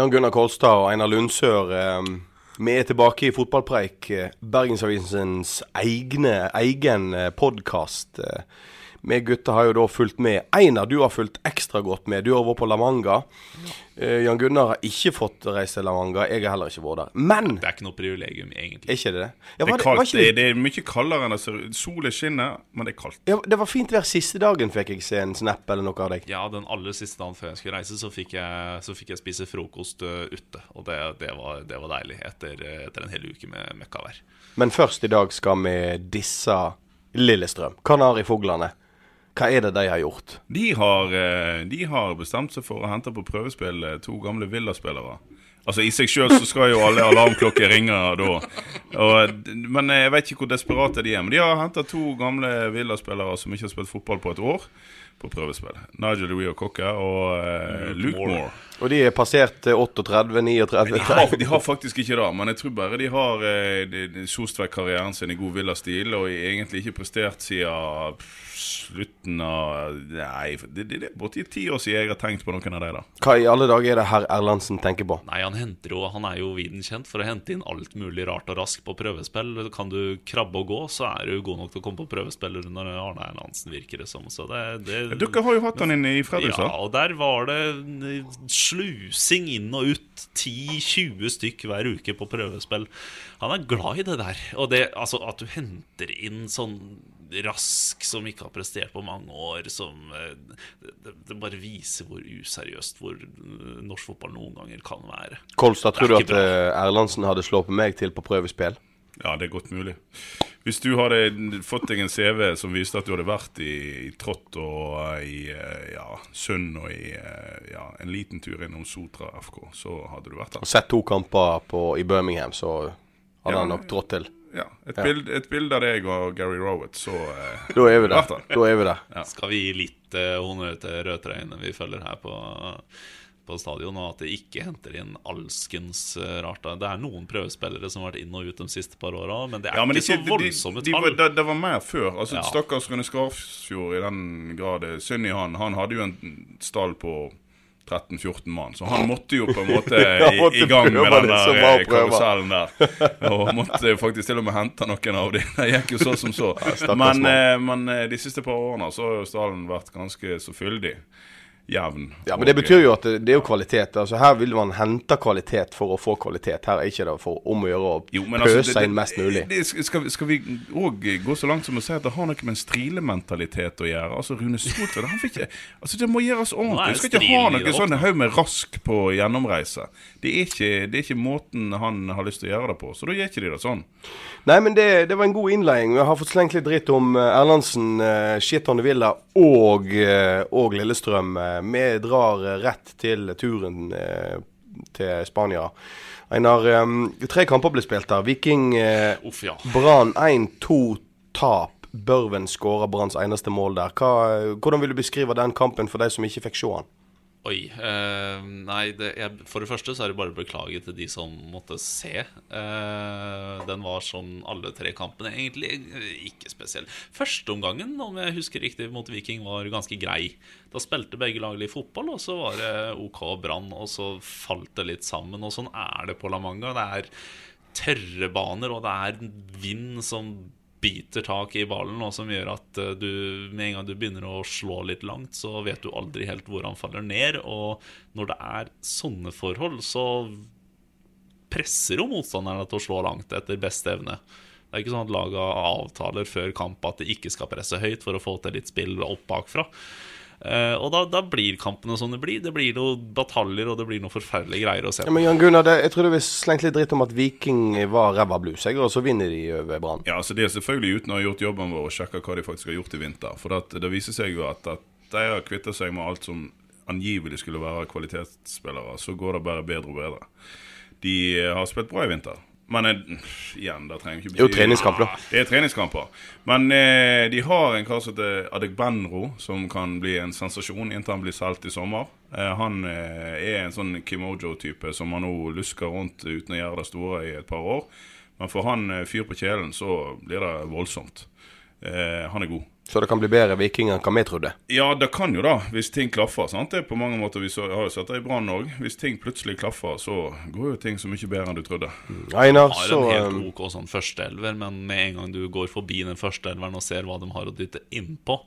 Jan Gunnar Kolstad og Einar Lundsør. Eh, vi er tilbake i Fotballpreik, eh, Bergensavisens egne, egen podkast. Eh, vi gutter har jo da fulgt med. Einar, du har fulgt ekstra godt med. Du har vært på La Manga. Eh, Jan Gunnar har ikke fått reise til La Manga. Jeg har heller ikke vært der. Men Det er ikke noe privilegium, egentlig. er ikke det det? Ja, Det er kaldt. Det, er- det er mye kaldere enn det ser ut. Solen skinner, men det er kaldt. ja, det var fint vær siste dagen, fikk jeg se en snap eller noe av deg. Ja, den aller siste dagen før jeg skulle reise, så fikk jeg, så fikk jeg spise frokost ute. Og det, det, var, det var deilig etter, eh, etter en hel uke med møkkavær. Men først i dag skal vi disse Lillestrøm. Kanarifuglene. Hva er det de har gjort? De har, eh, de har bestemt seg for å hente på prøvespill eh, to gamle Villa-spillere. Altså I seg sjøl så skal jo alle alarmklokker ringe da. Og, men jeg vet ikke hvor desperate de er. Men de har henta to gamle Villa-spillere som ikke har spilt fotball på et år, på prøvespill. Nigel Rio Cocker og uh, Luke Moore. Og de er passert eh, 38, 39 De har, de har faktisk ikke det, men jeg tror bare de har eh, de- de sost vekk karrieren sin i god Villa-stil, og egentlig ikke prestert siden slutten av Nei, det, det, det er borti ti år siden jeg har tenkt på noen av de da. Hva i alle dager er det herr Erlandsen tenker på? Nei, han henter jo Han er jo viden kjent for å hente inn alt mulig rart og raskt på prøvespill. Kan du krabbe og gå, så er du god nok til å komme på prøvespill under Arne Erlandsen, virker det som. Så det, det Dere har jo hatt han inne i Fredrikstad. Ja, og der var det slusing inn og ut. 10-20 stykk hver uke på prøvespill. Han er glad i det der. Og det, altså, at du henter inn sånn rask som ikke har prestert på mange år, som eh, Det, det bare viser hvor useriøst hvor eh, norsk fotball noen ganger kan være. Kolstad, tror du at bra. eh, Erlandsen hadde slått meg til på prøvespill? Ja, det er godt mulig. Hvis du hadde fått deg en CV som viste at du hadde vært i, i Trått og i ja, Sund og i ja, en liten tur innom Sotra FK, så hadde du vært der. Og sett to kamper på, i Birmingham, så hadde Ja. han nok trådt til. Ja, et, Bilde, et bilde av deg og Gary Rowett, så eh, Da er vi der. Da er vi der. Skal vi gi litt eh, honnør til rødtrøyene vi følger her på, på stadion, og at det ikke henter inn alskens eh, rart. Det er noen prøvespillere som har vært inn og ut de siste par åra, men det er Ja, men ikke ikke så voldsomme de, de, tall. det, det var mer før. Altså, Ja. Stakkars Rune Skarfjord i den grad det er Synd i han. Han hadde jo en stall på 13-14 mann, så han måtte jo på en måte i, måtte i gang med den der eh, karusellen der. Og måtte faktisk til og med hente noen av dem. Det gikk jo så som så. Men, eh, men eh, de siste par årene så har jo stallen vært ganske så fyldig. Jevn. Ja, men det betyr jo at det, det er jo kvalitet. Altså Her vil man hente kvalitet for å få kvalitet. Her er ikke det for om å gjøre å pøse altså, det- inn mest mulig. Det, det, skal, skal vi òg gå så langt som å si at det har noe med en strilementalitet å gjøre? Altså, Rune Soltvedt han fikk ikke Altså, Det må gjøres ordentlig. Du skal ikke ha noe sånn haug med rask på gjennomreise. Det er, ikke, det er ikke måten han har lyst til å gjøre det på. Så da gjør ikke de det sånn. Nei, men det, det var en god innledning. Vi har fått slengt litt dritt om eh, Erlandsen, uh, Villa og, eh, og Lillestrøm. Vi drar rett til turen eh, til Spania. Einar, eh, tre kamper ble spilt der. Viking eh, Uff, ja. Brann 1-2 tap. Børven skåra Branns eneste mål der. Hva, hvordan vil du beskrive den kampen for de som ikke fikk se den? Oi. eh, nei, det, jeg, for det første så er det bare å beklage til de som måtte se. Eh, den var som alle tre kampene, egentlig ikke spesiell. Førsteomgangen, om jeg husker riktig, mot Viking var ganske grei. Da spilte begge lag litt fotball, og så var det OK Brann, og så falt det litt sammen. Og sånn er det på La Manga. Det er tørre baner, og det er vind som biter tak i ballen, og som gjør at eh, du med en gang du begynner å slå litt langt, så vet du aldri helt hvor han faller ned. Og når det er sånne forhold, så presser jo motstanderne til å slå langt etter beste evne. Det er ikke sånn at laget avtaler før kamp at de ikke skal presse høyt for å få til litt spill opp bakfra. Eh, og da, da blir kampene som det blir. Det blir noen bataljer, og det blir noen forferdelige greier å se Ja, men Jan Gunnar, det, jeg trodde vi slengte litt dritt om at Viking var ræva blues, og så vinner de over Brann. Ja, altså Det er selvfølgelig uten å ha gjort jobben vår og sjekka hva de faktisk har gjort i vinter. For at det viser seg jo at, at de har kvittet seg med alt som angivelig skulle være kvalitetsspillere. Så går det bare bedre og bedre. De eh, har spilt bra i vinter. Men igjen, det trenger ikke Det er jo treningskamper. Ja, Det er treningskamper. Men eh, de har en kar som heter Adegbenro, som kan bli en sensasjon inntil han blir solgt i sommer. Eh, han eh, er en sånn Kimojo-type som man nå lusker rundt uten å gjøre det store i et par år. Men for han eh, fyr på kjelen, så blir det voldsomt. Eh, han er god. Så det kan bli bedre Viking enn hva vi trodde. Ja, det kan jo da, hvis ting klaffer. sant? Det er på mange måter, Vi så, har jo sett det i Brann òg. Hvis ting plutselig klaffer, så går jo ting så mye bedre enn du trodde. Einar, har en um, helt ok sånn førsteelver, men med en gang du går forbi den førsteelveren og ser hva de har å dytte innpå,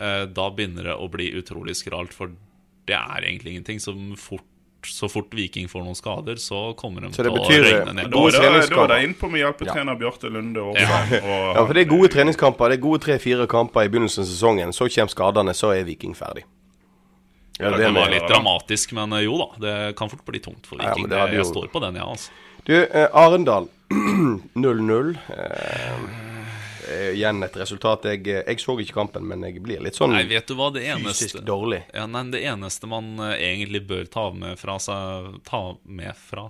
eh, da begynner det å bli utrolig skralt. For det er egentlig ingenting. Som fort, så fort Viking får noen skader, så kommer de Så det til å eh, ned. Da er det- da er det innpå med hjelpetrener Bjarte Lunde Også, Ja. og Ja, for det er gode treningskamper. Det er gode tre-fire kamper i begynnelsen av sesongen. Så kommer skadene, så er Viking ferdig. Ja, Det det kan være litt dramatisk, men eh, jo da. Det kan fort bli tungt for Viking. Ja, jeg står på den, jeg, ja, altså. Du, eh, Arendal 0-0. Eh, eh, igjen et resultat. Jeg, eh, jeg så ikke kampen, men jeg blir litt sånn Nei, vet du hva, det eneste fysisk dårlig. Ja, nei, Det eneste man eh, egentlig bør ta med fra seg Ta med fra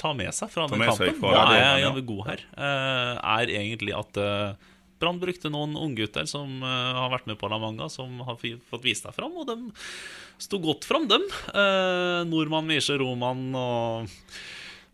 Ta med seg fra Ta den med kampen, fra da er jeg jeg god her, eh, er egentlig at eh, Brann brukte noen unggutter som eh, har vært med på La Manga, som har fått vist seg fram, og de sto godt fram, dem. Uh, Nordmann, Misje, Roman og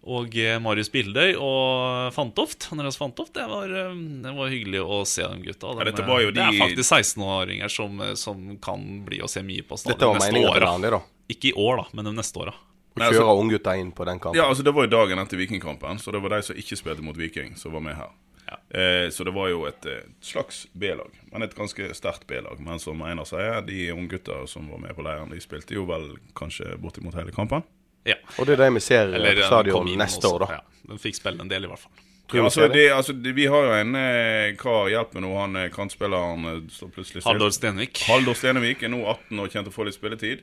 og eh, Marius Bildøy og Fantoft. Andreas Fantoft. Det var, eh, det var hyggelig å se dem gutta. Ja, De, dette var jo Det er faktisk 16-åringer som, eh, som kan bli å se mye på stadion Dette var neste meningen år. til vanlig, da. Ikke i år, da, men de neste åra. Å Nei, altså- kjøre unggutta inn på den kampen. Ja, altså Det var jo dagen etter Vikingkampen, så det var de som ikke spilte mot Viking, som var med her. Eh, så det var jo et et slags B-lag, men et ganske sterkt B-lag. Men som Einar sier, de unggutta som var med på leiren, de spilte jo vel kanskje bortimot hele kampen. Ja. Og det er det vi ser Eller på stadion neste også. år, da. Ja, den fikk spille en del, i hvert fall. Ja, vi altså, det. altså, det, vi har jo en eh, kar, hjelp meg nå, han eh, kantspilleren eh, står plutselig still. Haldor Stenvik. Haldor Stenevik er nå 18 og kommer til å få litt spilletid.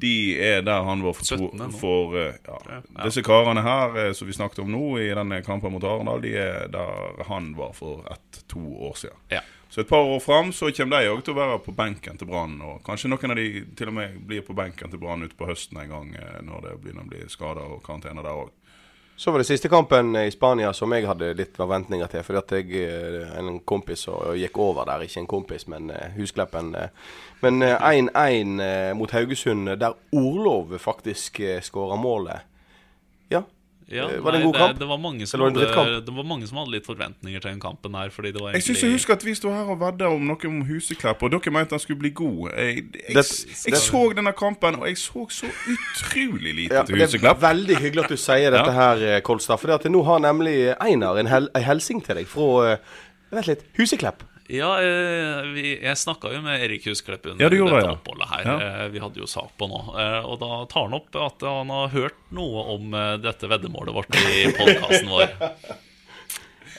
De er der han var for, 17 nå. for ja, ja. Disse karene her eh, som vi snakket om nå i denne kampen mot Arendal, de er der han var for ett-to år siden. Ja. Så et par år fram så kommer de òg til å være på benken til Brann. Og kanskje noen av de til og med blir på benken til Brann ute på høsten en gang eh, når det begynner å bli skader og karantene der òg. Så var det siste kampen i Spania som jeg hadde litt forventninger til. Fordi at jeg eh, en kompis og gikk over der. Ikke en kompis, men eh, Huskleppen. eh. Men eh, 1-1 eh, mot Haugesund, der Orlov faktisk skåra målet. Ja. Eh, var det en god kamp? Det, var mange som det hadde, det var mange som hadde litt forventninger til den kampen her. Fordi det var Jeg syns jeg husker at vi sto her og vedda om noe om Huseklepp, og dere mente han skulle bli god. Jeg, jeg, Det- jeg så denne kampen, og jeg så så utrolig lite Ja, til det er veldig hyggelig at du sier dette her, eh, Kolstad. For nå har nemlig Einar en, hel, en hilsing til deg fra eh, Vent litt. Huseklepp. Ja, eh, vi, jeg snakka jo med Erik Husklepp under Ja, du dette oppholdet her. Ja. Eh, vi hadde jo sak på nå. Eh, og da tar han opp at han har hørt noe om dette veddemålet vårt i podkasten vår.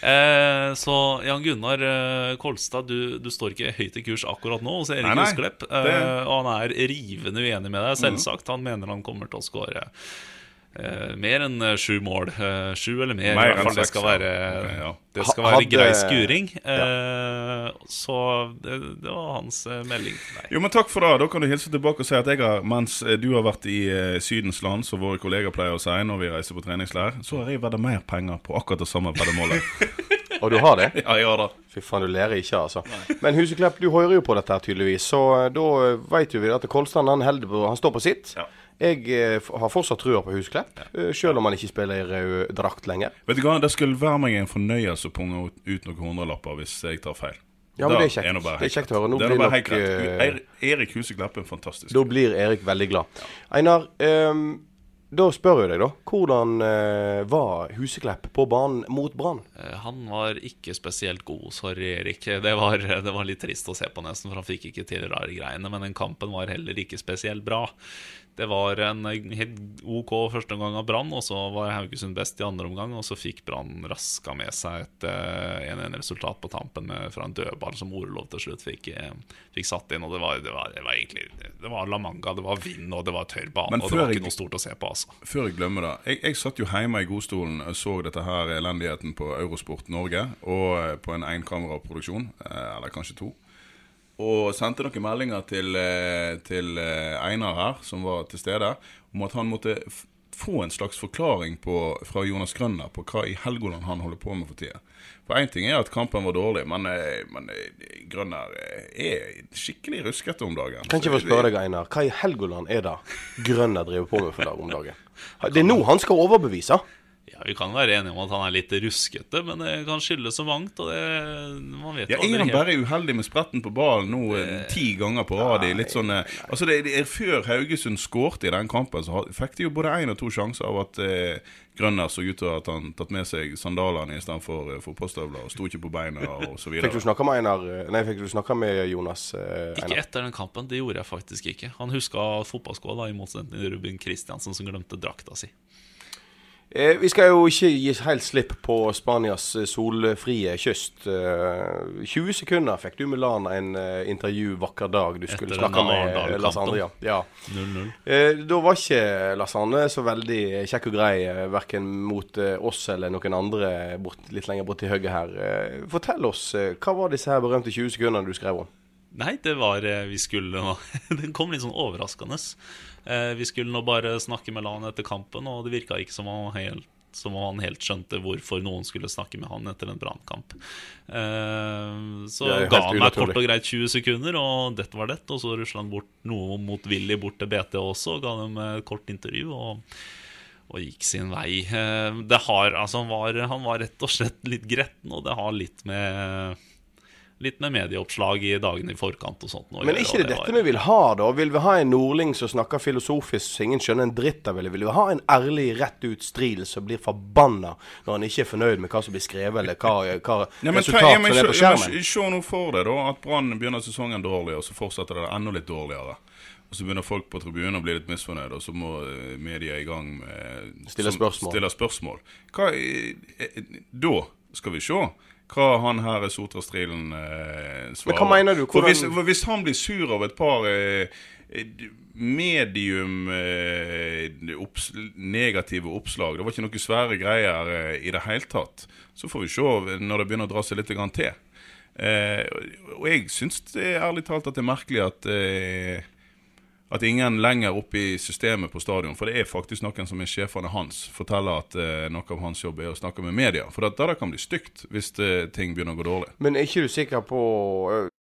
Eh, så Jan Gunnar eh, Kolstad, du, du står ikke høyt i kurs akkurat nå hos Erik Nei, nei. Husklepp. Eh, Det- og han er rivende uenig med deg, selvsagt. Han mener han kommer til å skåre eh, mer enn eh, sju mål. Uh, sju eller mer. Mer i hvert fall. Det skal være, okay, ja. det skal være hadde- grei skuring. Ja. Så det, det var hans melding til. Jo, men Takk for det. Da kan du hilse tilbake og si at jeg har, mens du har vært i Sydens land, som våre kolleger pleier å si når vi reiser på treningsleir, så har jeg vedda mer penger på akkurat det samme veddemålet. Og du har det? ja, jeg har det. Fy faen, du lærer ikke, altså. Men Huseklepp, du hører jo på dette her tydeligvis, så da veit jo vi at Kolstad han, på- han står på sitt. Ja. Jeg eh, har fortsatt trua på Husklepp, eh, selv om han ikke spiller i rød drakt lenger. Vet du hva, Det skulle være meg en fornøyelse å punge ut- noen hundrelapper hvis jeg tar feil. Ja, men Da det er kjekt. Er Det er kjekt å høre. Nå blir nok, greit. eh, Erik Huseklepp er fantastisk. Da blir Erik veldig glad. Einar, um, da spør jeg deg, da. Hvordan uh, var Huseklepp på banen mot Brann? Han var ikke spesielt god, sorry Erik. Det var, det var litt trist å se på nesten, for han fikk ikke til rare greiene. Men den kampen var heller ikke spesielt bra. Det var en helt OK første omgang av Brann, og så var Haugesund best i andre omgang. Og så fikk Brann raska med seg et eh, 1-1-resultat på tampen fra en dødball som Orlov til slutt fikk, eh, fikk satt inn. Og det var, det, var, det var egentlig Det var La Manga, det var vind, og det var tørr bane. Og det var ikke noe stort å se på, altså. Før jeg glemmer det. Jeg, jeg satt jo hjemme i godstolen og så dette her elendigheten på Eurosport Norge, og eh, på en enkameraproduksjon, eh, eller kanskje to. Og sendte noen meldinger til, eh, til eh, Einar her, som var til stede, om at han måtte få en slags forklaring på, fra Jonas Grønner på hva i Helgoland han holder på med for tida. For én ting er at kampen var dårlig, men, eh, men Grønner er skikkelig ruskete om dagen. Kan ikke få spørre deg, Einar. Hva i Helgoland er det Grønner driver på med for dag om dagen? Det er nå han skal overbevise. Ja, Vi kan være enige om at han er litt ruskete, men det kan skyldes så mangt. Og det, man vet Ja, Er han bare uheldig med spretten på ballen nå eh, ti ganger på rad? Litt sånn, eh, altså det, det er Før Haugesund skårte i den kampen, så fikk de jo både én og to sjanser av at eh, Grønner så ut til at han tatt med seg sandalene istedenfor for fotballstøvler, og sto ikke på beina videre. Fikk du snakka med Einar eh, Nei, fikk du snakka med Jonas? eh, Ikke etter den kampen, det gjorde jeg faktisk ikke. Han huska fotballskoa, i motsetning til Ruben Kristiansen, som glemte drakta si. Eh, vi skal jo ikke gi helt slipp på Spanias eh, solfrie kyst. Eh, 20 sekunder fikk du med Lana en eh, intervju vakker dag du skulle Etter snakke med Lasanne. Ja. Ja. 0-0. Eh, da var ikke Lars Arne så veldig kjekk og grei, eh, verken mot eh, oss eller noen andre bort, litt lenger bort til høyre her. Eh, fortell oss, eh, hva var disse her berømte 20 sekundene du skrev om? Nei, det var eh, Vi skulle Den kom litt sånn overraskende. Eh, Vi skulle nå bare snakke med Lan etter kampen, og det virka ikke som han helt som om han helt skjønte hvorfor noen skulle snakke med han etter en brannkamp. Eh, så ga han meg kort og greit 20 sekunder, og dette var det. Og så rusla han bort noe motvillig bort til BT også, og ga dem et kort intervju. og og gikk sin vei. Det har, altså han, var, han var rett og slett litt gretten, og det har litt med Litt med medieoppslag i dagene i forkant og sånt. nå Men ikke det dette var- vi vil ha, da? Vil vi ha en nordling som snakker filosofisk så ingen skjønner en dritt av, det? vil vi ha en ærlig, rett ut stril som blir forbanna når han ikke er fornøyd med hva som blir skrevet, eller hva, hva Ja, resultat som er på skjermen? se nå for deg da at Brann begynner sesongen dårlig, og så fortsetter det enda litt dårligere. Og Så begynner folk på tribunen å bli litt misfornøyde, og så må eh, media i gang med Stille spørsmål. Stille spørsmål. Hva, eh, da skal vi se hva han her Sotra Strilen eh, svarer. hva mener du? For Hvordan- hvis, for hvis han blir sur av et par eh, eh, medium eh, opps, negative oppslag Det var ikke noe svære greier eh, i det hele tatt. Så får vi se når det begynner å dra seg litt grann til. Eh, og jeg syns ærlig talt at det er merkelig at eh, at ingen lenger oppe i systemet på stadion, for det er faktisk noen som er sjefene hans, forteller at eh, noe av hans jobb er å snakke med media. For da det kan bli stygt hvis eh, ting begynner å gå dårlig. Men er ikke du sikker på øh,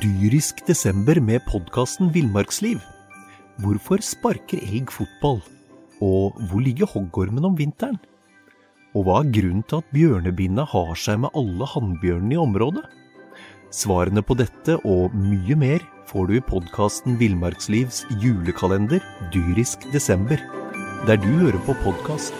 Dyrisk desember med podkasten Villmarksliv. Hvorfor sparker elg fotball? Og hvor ligger hoggormen om vinteren? Og hva er grunnen til at bjørnebinna har seg med alle hannbjørnene i området? Svarene på dette og mye mer får du i podkasten Villmarkslivs julekalender Dyrisk desember, der du hører på podkast.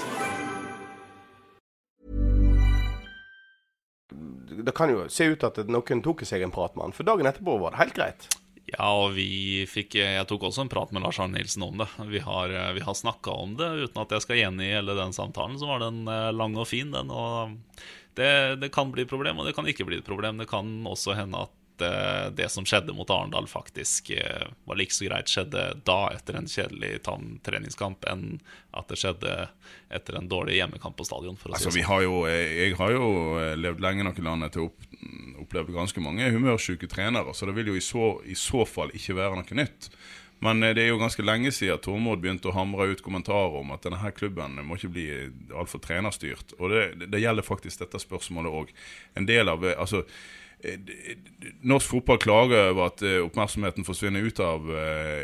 Det kan jo se ut at noen tok seg en prat med han, for dagen etterpå var det helt greit. Ja, og vi fikk Jeg tok også en prat med Lars Arne Nilsen om det. Vi har, vi har snakka om det uten at jeg skal gjengi hele den samtalen. Så var den eh, lang og fin, den. Og det, det kan bli et problem, og det kan ikke bli et problem. Det kan også hende at uh, det som skjedde mot Arendal, faktisk uh, var like så greit skjedde da, etter en kjedelig tam treningskamp, enn at det skjedde etter en dårlig hjemmekamp på stadion. For å Altså, si vi sånn. har jo, eh, jeg har jo levd lenge nok i landet til å opp, oppleve ganske mange humørsyke trenere, så det vil jo i så, i så fall ikke være noe nytt. Men eh, det er jo ganske lenge siden Tormod begynte å hamre ut kommentarer om at denne her klubben må ikke bli altfor trenerstyrt. Og det, det gjelder faktisk dette spørsmålet òg. Eh, Altså eh, Norsk fotball klager over at oppmerksomheten forsvinner ut av,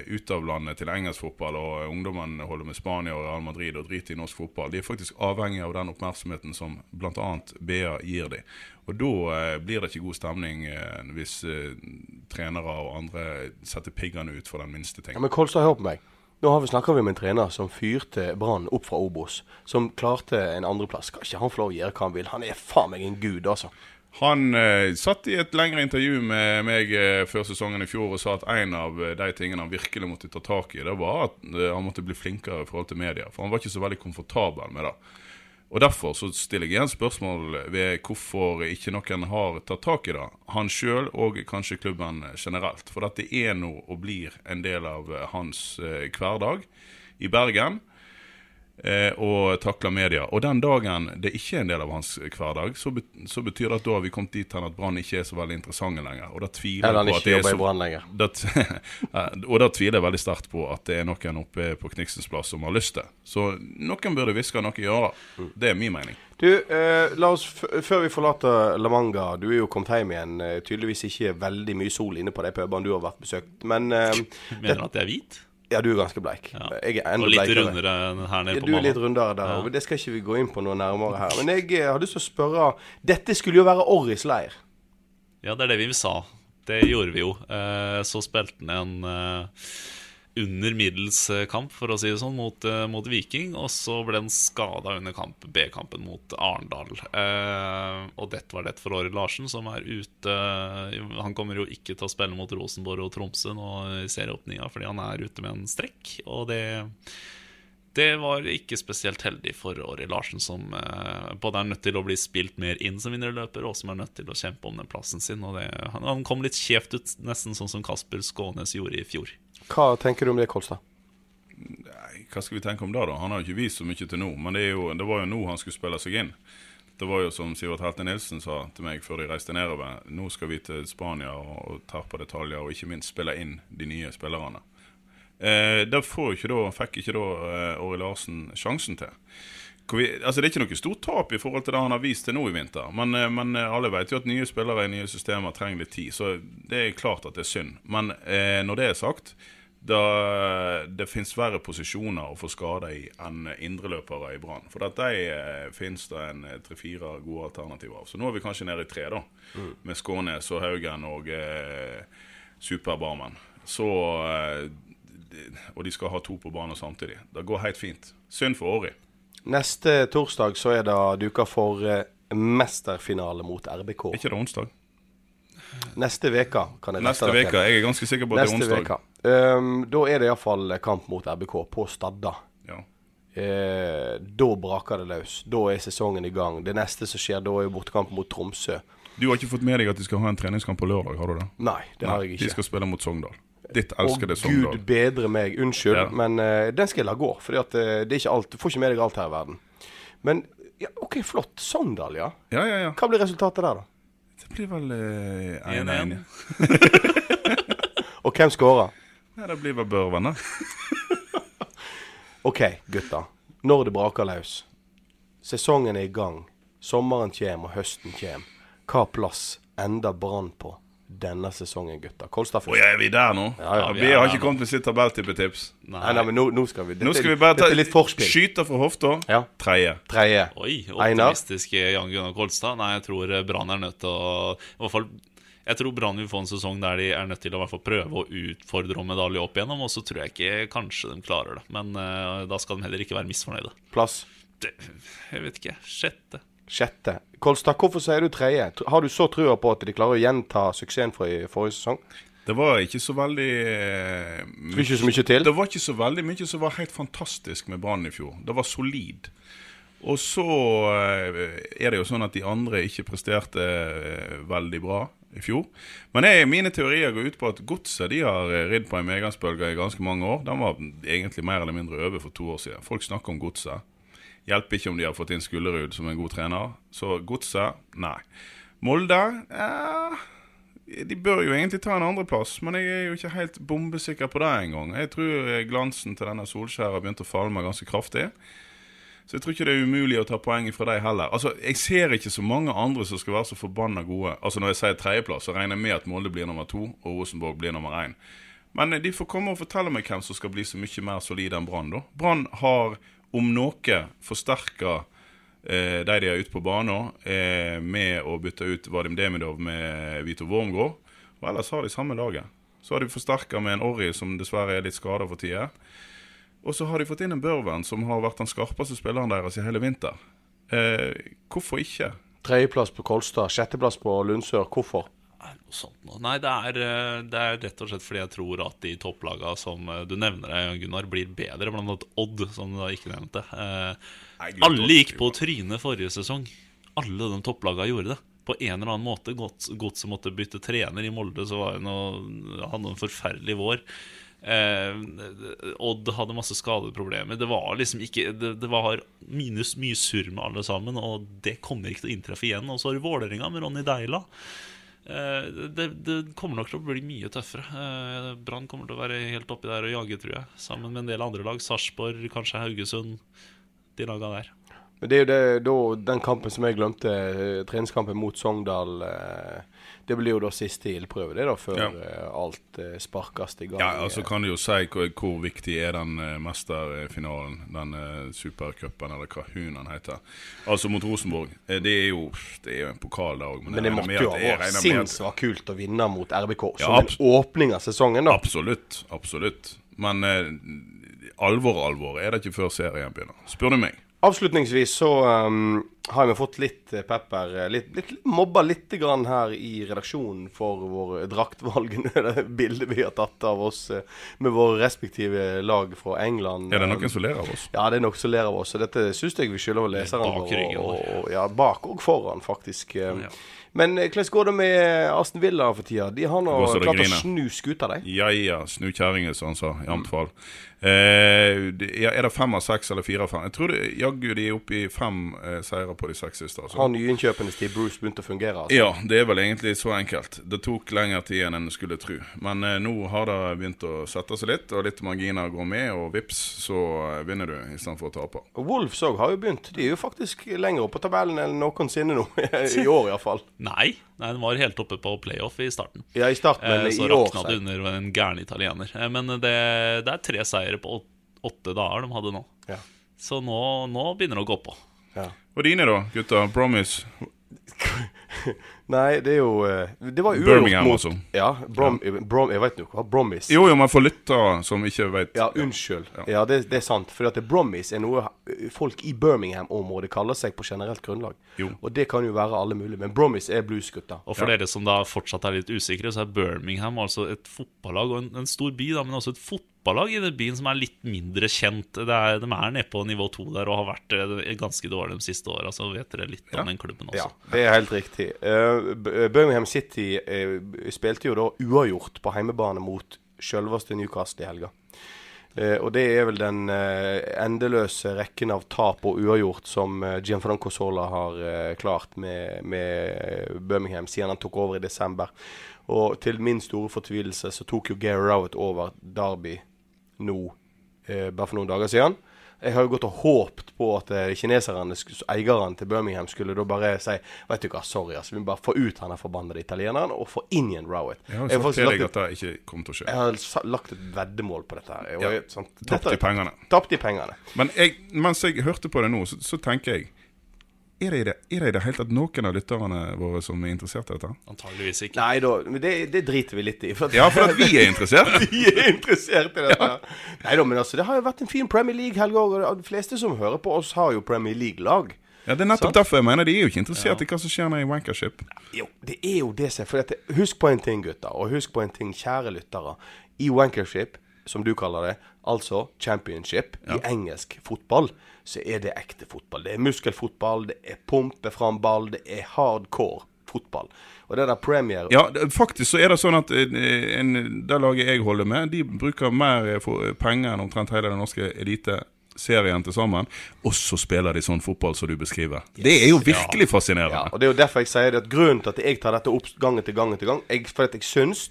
ut av landet til engelsk fotball, og ungdommen holder med Spania og Real Madrid og driter i norsk fotball. De er faktisk avhengig av den oppmerksomheten som bl.a. BA gir dem. Og da eh, blir det ikke god stemning eh, hvis eh, trenere og andre setter piggene ut for den minste ting. Ja, Men Kolstad, hør på meg. Nå har vi snakka med en trener som fyrte Brann opp fra Obos. Som klarte en andreplass. Skal ikke han få lov å gjøre hva han vil? Han er faen meg en gud, altså. Han eh, satt i et lengre intervju med meg eh, før sesongen i fjor og sa at en av de tingene han virkelig måtte ta tak i, det var at eh, han måtte bli flinkere i forhold til media. For han var ikke så veldig komfortabel med det. Og Derfor så stiller jeg igjen spørsmål ved hvorfor ikke noen har tatt tak i det. Han sjøl og kanskje klubben generelt. For dette er nå og blir en del av eh, hans eh, hverdag i Bergen. Eh, og takler media. Og den dagen det ikke er en del av hans hverdag, så, bet så betyr det at da har vi kommet dit hen at Brann ikke er så veldig interessante lenger. Og da tviler Eller han ikke det er jobber i så Brann lenger. Eh, og da tviler jeg veldig sterkt på at det er noen oppe på Kniksens plass som har lyst til. Så noen burde hviske noe i øret. Det er min mening. Du, eh, la oss f før vi forlater La Manga Du er jo kommet hjem igjen. Eh, tydeligvis ikke veldig mye sol inne på de pubene du har vært besøkt. Men eh, Mener du at jeg er hvit? Ja, du er ganske bleik. Ja. Jeg er enda Og litt bleikere. rundere her nede Ja, på du er litt rundere der. Ja. og Det skal ikke vi gå inn på noe nærmere her. Men jeg eh, har lyst til å spørre Dette skulle jo være Orris leir. Ja, det er det vi sa. Det gjorde vi jo. Eh, Så spilte han en eh, under middels eh, kamp, for å si det sånn, mot, eh, mot Viking. Og så ble han skada under kamp, B-kampen mot Arendal. Eh, og dette var det for Åre Larsen, som er ute Han kommer jo ikke til å spille mot Rosenborg og Tromsø nå i serieåpninga, fordi han er ute med en strekk. Og det det var ikke spesielt heldig for Åri Larsen, som eh, både er nødt til å bli spilt mer inn som vinnerløper, og som er nødt til å kjempe om den plassen sin. Det, han kom litt skjevt ut, nesten sånn som Kasper Skånes gjorde i fjor. Hva tenker du om det, Kolstad? Nei, hva skal vi tenke om det, da? Han har jo ikke vist så mye til nå. Men det, jo, det var jo nå han skulle spille seg inn. Det var jo som Sivert Helte Nilsen sa til meg før de reiste nedover. Nå skal vi til Spania og, og terpe detaljer, og ikke minst spille inn de nye spillerne. Eh, det ikke da, fikk ikke da eh, Åri Larsen sjansen til. Vi, altså Det er ikke noe stort tap i forhold til det han har vist til nå i vinter. Men, eh, men eh, alle vet jo at nye spillere i nye systemer trenger litt tid, så det er klart at det er synd. Men eh, når det er sagt, da det finnes verre posisjoner å få skader i enn indreløpere i Brann. For de eh, finnes det en eh, tre-fire gode alternativer av. Så nå er vi kanskje nede i tre, da. Med Skånes og Haugen og eh, Superbarmen. Så eh, de- Og de skal ha to på banen samtidig. Det går helt fint. Synd for Åri. Neste torsdag så er det duka for eh, mesterfinale mot RBK. Er ikke det onsdag? Neste veka kan jeg Neste uke. Jeg er ganske sikker på at det er onsdag. veka. Um, da er det iallfall kamp mot RBK på Stadda. Ja. Uh, da braker det løs. Da er sesongen i gang. Det neste som skjer da, er jo bortekamp mot Tromsø. Du har ikke fått med deg at de skal ha en treningskamp på lørdag, har du det? Nei, det har jeg ikke. De skal spille mot Sogndal. Ditt Å elskede gud Sogndal. bedre meg. Unnskyld, Ja. men uh, den skal jeg la gå. Eh, det er ikke alt, Du får ikke med deg alt her i verden. Men ja, OK, flott. Sogndal, ja. Ja, ja, ja. Hva blir resultatet der, da? Det blir vel eh, 1-1. 1-1. Og hvem skårer? Ja, det blir vel Børven, da. OK, gutta. Når det braker løs. Sesongen er i gang. Sommeren kommer, og høsten kommer. Hva plass ender Brann på denne sesongen, gutta? Kolstad først. er vi der nå? Ja, ja, vi, vi har ikke kommet med sitt tabelltippetips. Nei, nei, men nå, nå skal vi Nå skal vi bare ta Dette litt forspill. Skyter fra hofta. Ja. Tredje. Tredje. Oi, optimistiske Jan Gunnar Kolstad. Nei, jeg tror eh, Brann er nødt til å I hvert fall jeg tror Brann vil få en sesong der de er nødt til å hvert fall prøve å utfordre om medalje opp igjennom. Og så tror jeg ikke kanskje de klarer det. Men uh, da skal de heller ikke være misfornøyde. Plass Det, jeg vet ikke. Sjette. sjette. Kolstad, hvorfor sier du tredje? Har du så trua på at de klarer å gjenta suksessen fra i forrige sesong? Det var ikke så veldig eh, Tror ikke så mye til? Det var ikke så veldig mye som var helt fantastisk med Brann i fjor. Det var solid. Og så eh, er det jo sånn at de andre ikke presterte eh, veldig bra i fjor. Men jeg, mine teorier går ut på at Godset har eh, ridd på en medgangsbølge i ganske mange år. Den var egentlig mer eller mindre over for to år siden. Folk snakker om Godset. Hjelper ikke om de har fått inn Skullerud som en god trener. Så Godset, nei. Molde eh, De bør jo egentlig ta en andreplass, men jeg er jo ikke helt bombesikker på det engang. Jeg tror eh, glansen til denne Solskjær har begynt å falle meg ganske kraftig. Så jeg tror ikke det er umulig å ta poeng fra deg heller. Altså, Jeg ser ikke så mange andre som skal være så forbanna gode. Altså Når jeg sier tredjeplass, så regner jeg med at Molde blir nummer to, og Rosenborg blir nummer én. Men eh, de får komme og fortelle meg hvem som skal bli så mye mer solid enn Brann. da. Brann har om noe forsterka eh, de de har ute på banen, eh, med å bytte ut Vadim Demidov med Vito Wormgård. Og ellers har de samme laget. Så har de forsterka med en Orry som dessverre er litt skada for tida. Og så har de fått inn en Børven som har vært den skarpeste spilleren deres i hele vinter. Eh, hvorfor ikke? Tredjeplass på Kolstad, sjetteplass på Lundsør. Hvorfor? Er det noe sånt nå? Nei, det er, eh, det er rett og slett fordi jeg tror at de topplagene som eh, du nevner, Gunnar, blir bedre. Blant annet Odd, som du da ikke nevnte. Eh, alle gikk på trynet forrige sesong. Alle de topplagene gjorde det. På en eller annen måte. Gods- Godset måtte bytte trener. I Molde så var det noe, hadde en forferdelig vår. Eh, Odd hadde masse skadeproblemer. Det var liksom ikke Det, det var minus mye surr med alle sammen, og det kommer ikke til å inntreffe igjen. Og så har du Vålerenga med Ronny Deila. Eh, det, det kommer nok til å bli mye tøffere. Eh, Brann kommer til å være helt oppi der og jage, tror jeg. Sammen med en del andre lag. Sarpsborg, kanskje Haugesund. De laga der. Men Det er jo det, da, den kampen som jeg glemte, eh, treningskampen mot Sogndal. Eh, det blir jo da siste ildprøve, det da, før Ja. eh, alt eh, sparkes i gang. Ja, altså kan du jo si hvor, hvor viktig er den eh, mesterfinalen, den supercupen, eller hva hun han heter. Altså mot Rosenborg. Det er jo Det er jo en pokal da òg, Men det måtte jo ha vært sinnssykt kult å vinne mot RBK. Ja, Som en åpning av sesongen, da. Absolutt. Absolutt. Men eh, alvor, alvor er det ikke før serien begynner, spør du meg. Avslutningsvis så um, har vi fått litt eh, pepper. eh, Litt, litt mobba litt grann her i redaksjonen for vår draktvalg. Det bildet vi har tatt av oss eh, med våre respektive lag fra England. Er det noen som ler av oss? Ja, det er noen som ler av oss. Og dette syns jeg vi skylder leserne våre. Og, og, ja, bak og foran, faktisk. Ja. Men hvordan går det med Aston Villa for tida? De har nå klart å snu skuta, de. Ja ja, snu kjerringa, som han sa. I amt fall. Eh, er det fem av seks eller fire av fem? Jeg tror jaggu de er oppe i fem eh, seire på de seks siste. Altså. Har nyinnkjøpenes tid Bruce begynt å fungere? Altså? Ja, det er vel egentlig så enkelt. Det tok lengre tid enn en skulle tro. Men eh, nå har det begynt å sette seg litt, og litt marginer går med, og vips, så eh, vinner du istedenfor å tape. Og Wolves òg har jo begynt. De er jo faktisk lenger oppe på tabellen enn noensinne nå. I år iallfall. Nei, nei, den var helt oppe på playoff i starten. Ja, i starten, Eh, så i år rakna det under en gæren italiener. Eh, Men det, det er tre seire på åtte dager de hadde nå. Ja. Så nå, nå begynner det å gå på. Ja. Og dine, da, gutter? Bromis? Nei, det er jo eh, Det var uavgjort Birmingham, mot altså. Ja, Brom, Brom, jeg vet jo hva Brommis Jo, jo, men for lyttere som ikke vet Ja, unnskyld. Ja, det, det er sant. For at Brommis er noe eh, folk i Birmingham-området kaller seg på generelt grunnlag. Jo. Og det kan jo være alle mulige. Men Brommis er bluesgutta. Og for dere som da fortsatt er litt usikre, så er Birmingham altså et fotballag, og en, en stor by, da, men også et fotballag i den byen som er litt mindre kjent. Det er, de er nede på nivå to der og har vært eh, ganske dårlige de siste åra, så vet dere litt om den klubben også. Ja, det er helt riktig. Uh, Birmingham City uh, spilte jo da uavgjort på heimebane mot selveste Newcastle i helga. Uh, og det er vel den uh, endeløse rekken av tap og uavgjort som uh, Gianfranco Sola har klart med, med Birmingham siden han tok over i desember. Og til min store fortvilelse så tok jo Gary Rowett over Derby nå, eh, bare for noen dager siden. Jeg har jo gått og håpt på at eh, kineserne, eierne til Birmingham, skulle da bare si Vet du hva, sorry, altså, vi må bare få ut han forbannede italieneren og få inn igjen Rowett. Jeg har sagt til deg at det ikke kommer til å skje. jeg har lagt et veddemål på dette her. Ja, Tapt i pengene. Tapt i pengene. Men jeg, mens jeg hørte på det nå, så, så tenker jeg er det, er det i det hele tatt noen av lytterne våre som er interessert i dette? Antageligvis ikke. Nei da, men det, det driter vi litt i. For at, Ja, for at vi er interessert. vi er interessert i dette. Nei da, men altså, det har jo vært en fin Premier League-helg òg. Og de fleste som hører på oss, har jo Premier League-lag. Ja, Det er nettopp Sant. derfor jeg mener de er jo ikke interessert i hva som skjer nede i Wankership. Jo, det er jo det som for at Husk på en ting, gutter. Og husk på en ting, kjære lyttere. I Wankership, som du kaller det, altså championship, i engelsk fotball, så er det ekte fotball. Det er muskelfotball, det er pumpe fram ball, det er hardcore fotball. Og det der Premier Ja, faktisk så er det sånn at eh, en, det laget jeg holder med, de bruker mer eh, eh, penger enn omtrent hele den norske elite serien til sammen. Og så spiller de sånn fotball som du beskriver. Det er jo virkelig Ja, fascinerende. og Det er jo derfor jeg sier det at grunnen til at jeg tar dette opp gang etter gang etter gang, jeg, for at jeg syns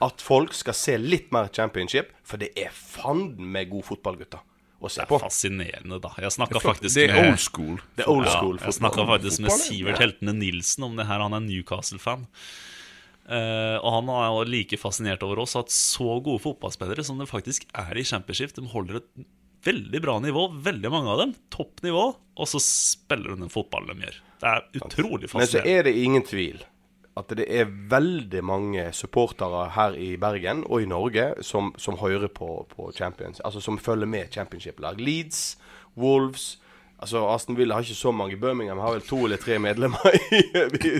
at folk skal se litt mer championship, for det er fanden meg god fotball, gutter. Å se Det er fascinerende, da. Jeg snakka faktisk det er med old school. Det er old Ja, jeg snakka faktisk med Sivert Heltene Nilsen om det her. Han er Newcastle-fan. Uh, og han er like fascinert over oss at så gode fotballspillere som det faktisk er i Championship, de holder et veldig bra nivå, veldig mange av dem. Topp nivå. Og så spiller de den fotballen de gjør. Det er utrolig fascinerende. Men så er det ingen tvil at det er veldig mange supportere her i Bergen og i Norge som, som hører på, på Champions. Altså som følger med championship-lag. Leeds, Wolves, Altså, Aston Villa har ikke så mange. Birmingham har vel to eller tre medlemmer i, i,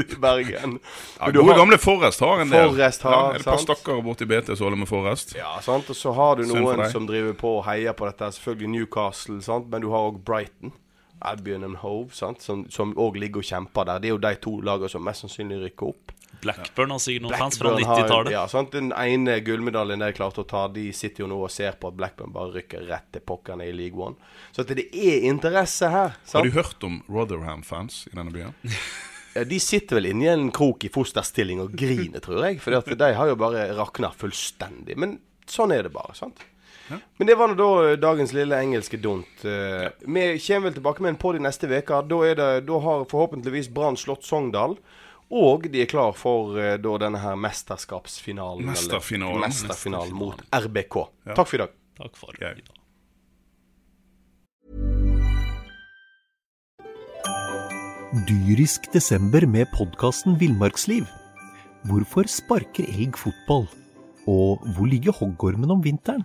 i Bergen. Ja, gode har- gamle Forrest har en del. Forrest har, ja, er det et par stakkere borti BT som holder med Forrest? Ja, sant? Og så har du noen som driver på og heier på dette. Selvfølgelig Newcastle, sant? men du har òg Brighton. Albion and Hove, sant? som òg ligger og kjemper der. Det er jo de to lagene som mest sannsynlig rykker opp. Blackburn har sikkert noen fans fra har- 90-tallet. Ja, sant? Den ene gullmedaljen de klarte å ta, de sitter jo nå og ser på at Blackburn bare rykker rett til pokkerne i League One. Så at det er interesse her. Har du hørt om Rotherham-fans i denne byen? Ja, de sitter vel inni en krok i fosterstilling og griner, tror jeg. For de har jo bare rakna fullstendig. Men sånn er det bare. sant? Men det var nå da dagens lille engelske dunt. Ja. Vi kommer vel tilbake med en podi neste uke. Da, da har forhåpentligvis Brann slått Sogndal. Og de er klar for eh, da denne her mesterskapsfinalen. eller- Mesterfinalen. Mesterfinalen mot RBK. Takk for i dag. Takk for i dag. Dyrisk desember med podkasten Villmarksliv. Hvorfor sparker elg fotball? Og hvor ligger hoggormen om vinteren?